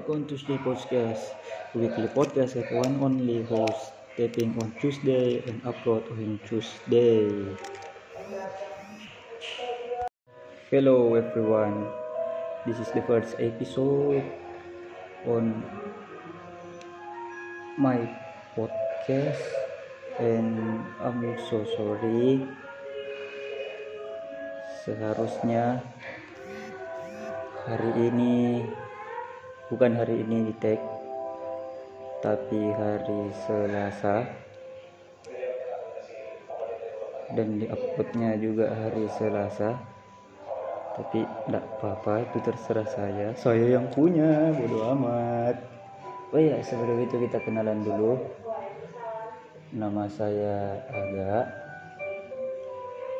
welcome to Tuesday Podcast, weekly podcast that one only host taping on Tuesday and upload on Tuesday. Hello everyone, this is the first episode on my podcast and I'm so sorry seharusnya hari ini bukan hari ini di tag tapi hari Selasa. Dan di uploadnya juga hari Selasa. Tapi tidak apa-apa itu terserah saya. Saya yang punya bodo amat. Oh ya sebelum itu kita kenalan dulu. Nama saya Aga.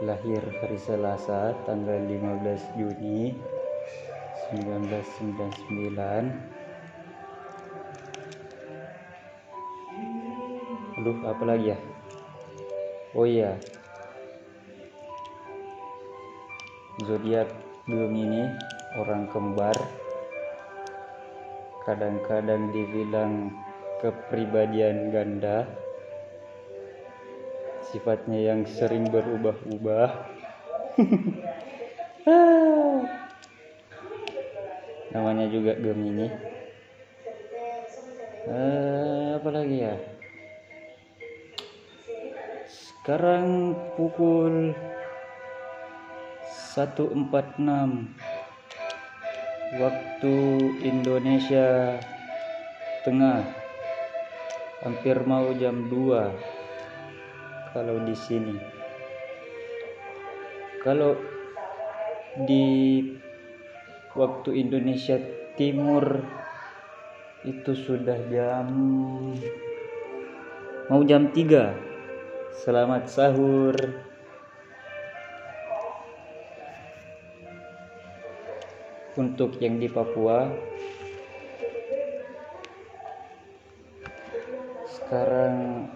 Lahir hari Selasa tanggal 15 Juni 1999 Aduh apa lagi ya? Oh iya. Zodiak Gemini orang kembar. Kadang-kadang dibilang kepribadian ganda. Sifatnya yang sering berubah-ubah namanya juga Gemini eh, apa lagi ya? Sekarang pukul 1.46 waktu Indonesia Tengah. Hampir mau jam 2 kalau di sini. Kalau di waktu Indonesia Timur itu sudah jam mau jam 3 selamat sahur. Untuk yang di Papua sekarang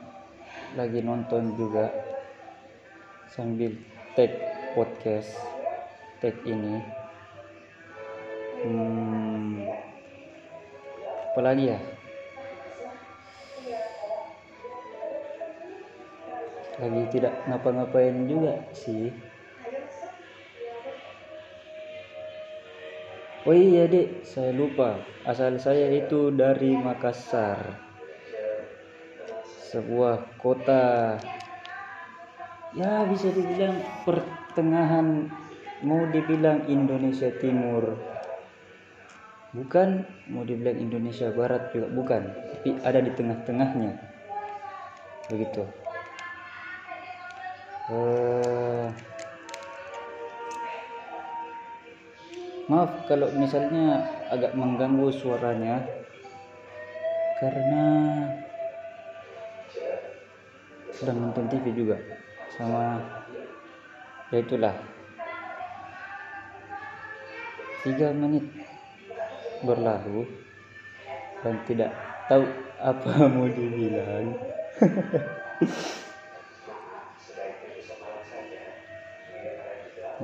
lagi nonton juga sambil take podcast take ini hmm, apa lagi ya? Lagi tidak ngapa-ngapain juga sih. Oh iya dek, saya lupa. Asal saya itu dari Makassar. Sebuah kota. Ya bisa dibilang pertengahan mau dibilang Indonesia Timur bukan mau dibilang Indonesia Barat juga bukan tapi ada di tengah-tengahnya. Begitu. Uh, maaf kalau misalnya agak mengganggu suaranya karena sedang nonton TV juga sama ya itulah. Tiga menit berlalu dan tidak tahu apa mau dibilang.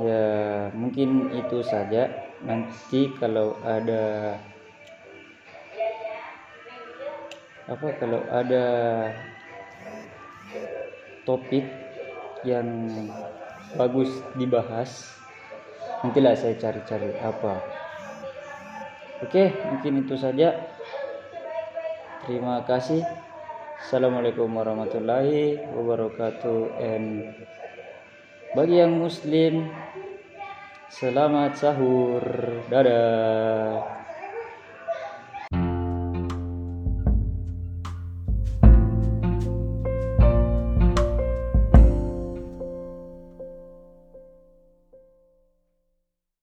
Ya mungkin itu saja. Nanti kalau ada apa kalau ada topik yang bagus dibahas nantilah saya cari-cari apa Oke, mungkin itu saja. Terima kasih. Assalamualaikum warahmatullahi wabarakatuh. And bagi yang muslim, selamat sahur. Dadah.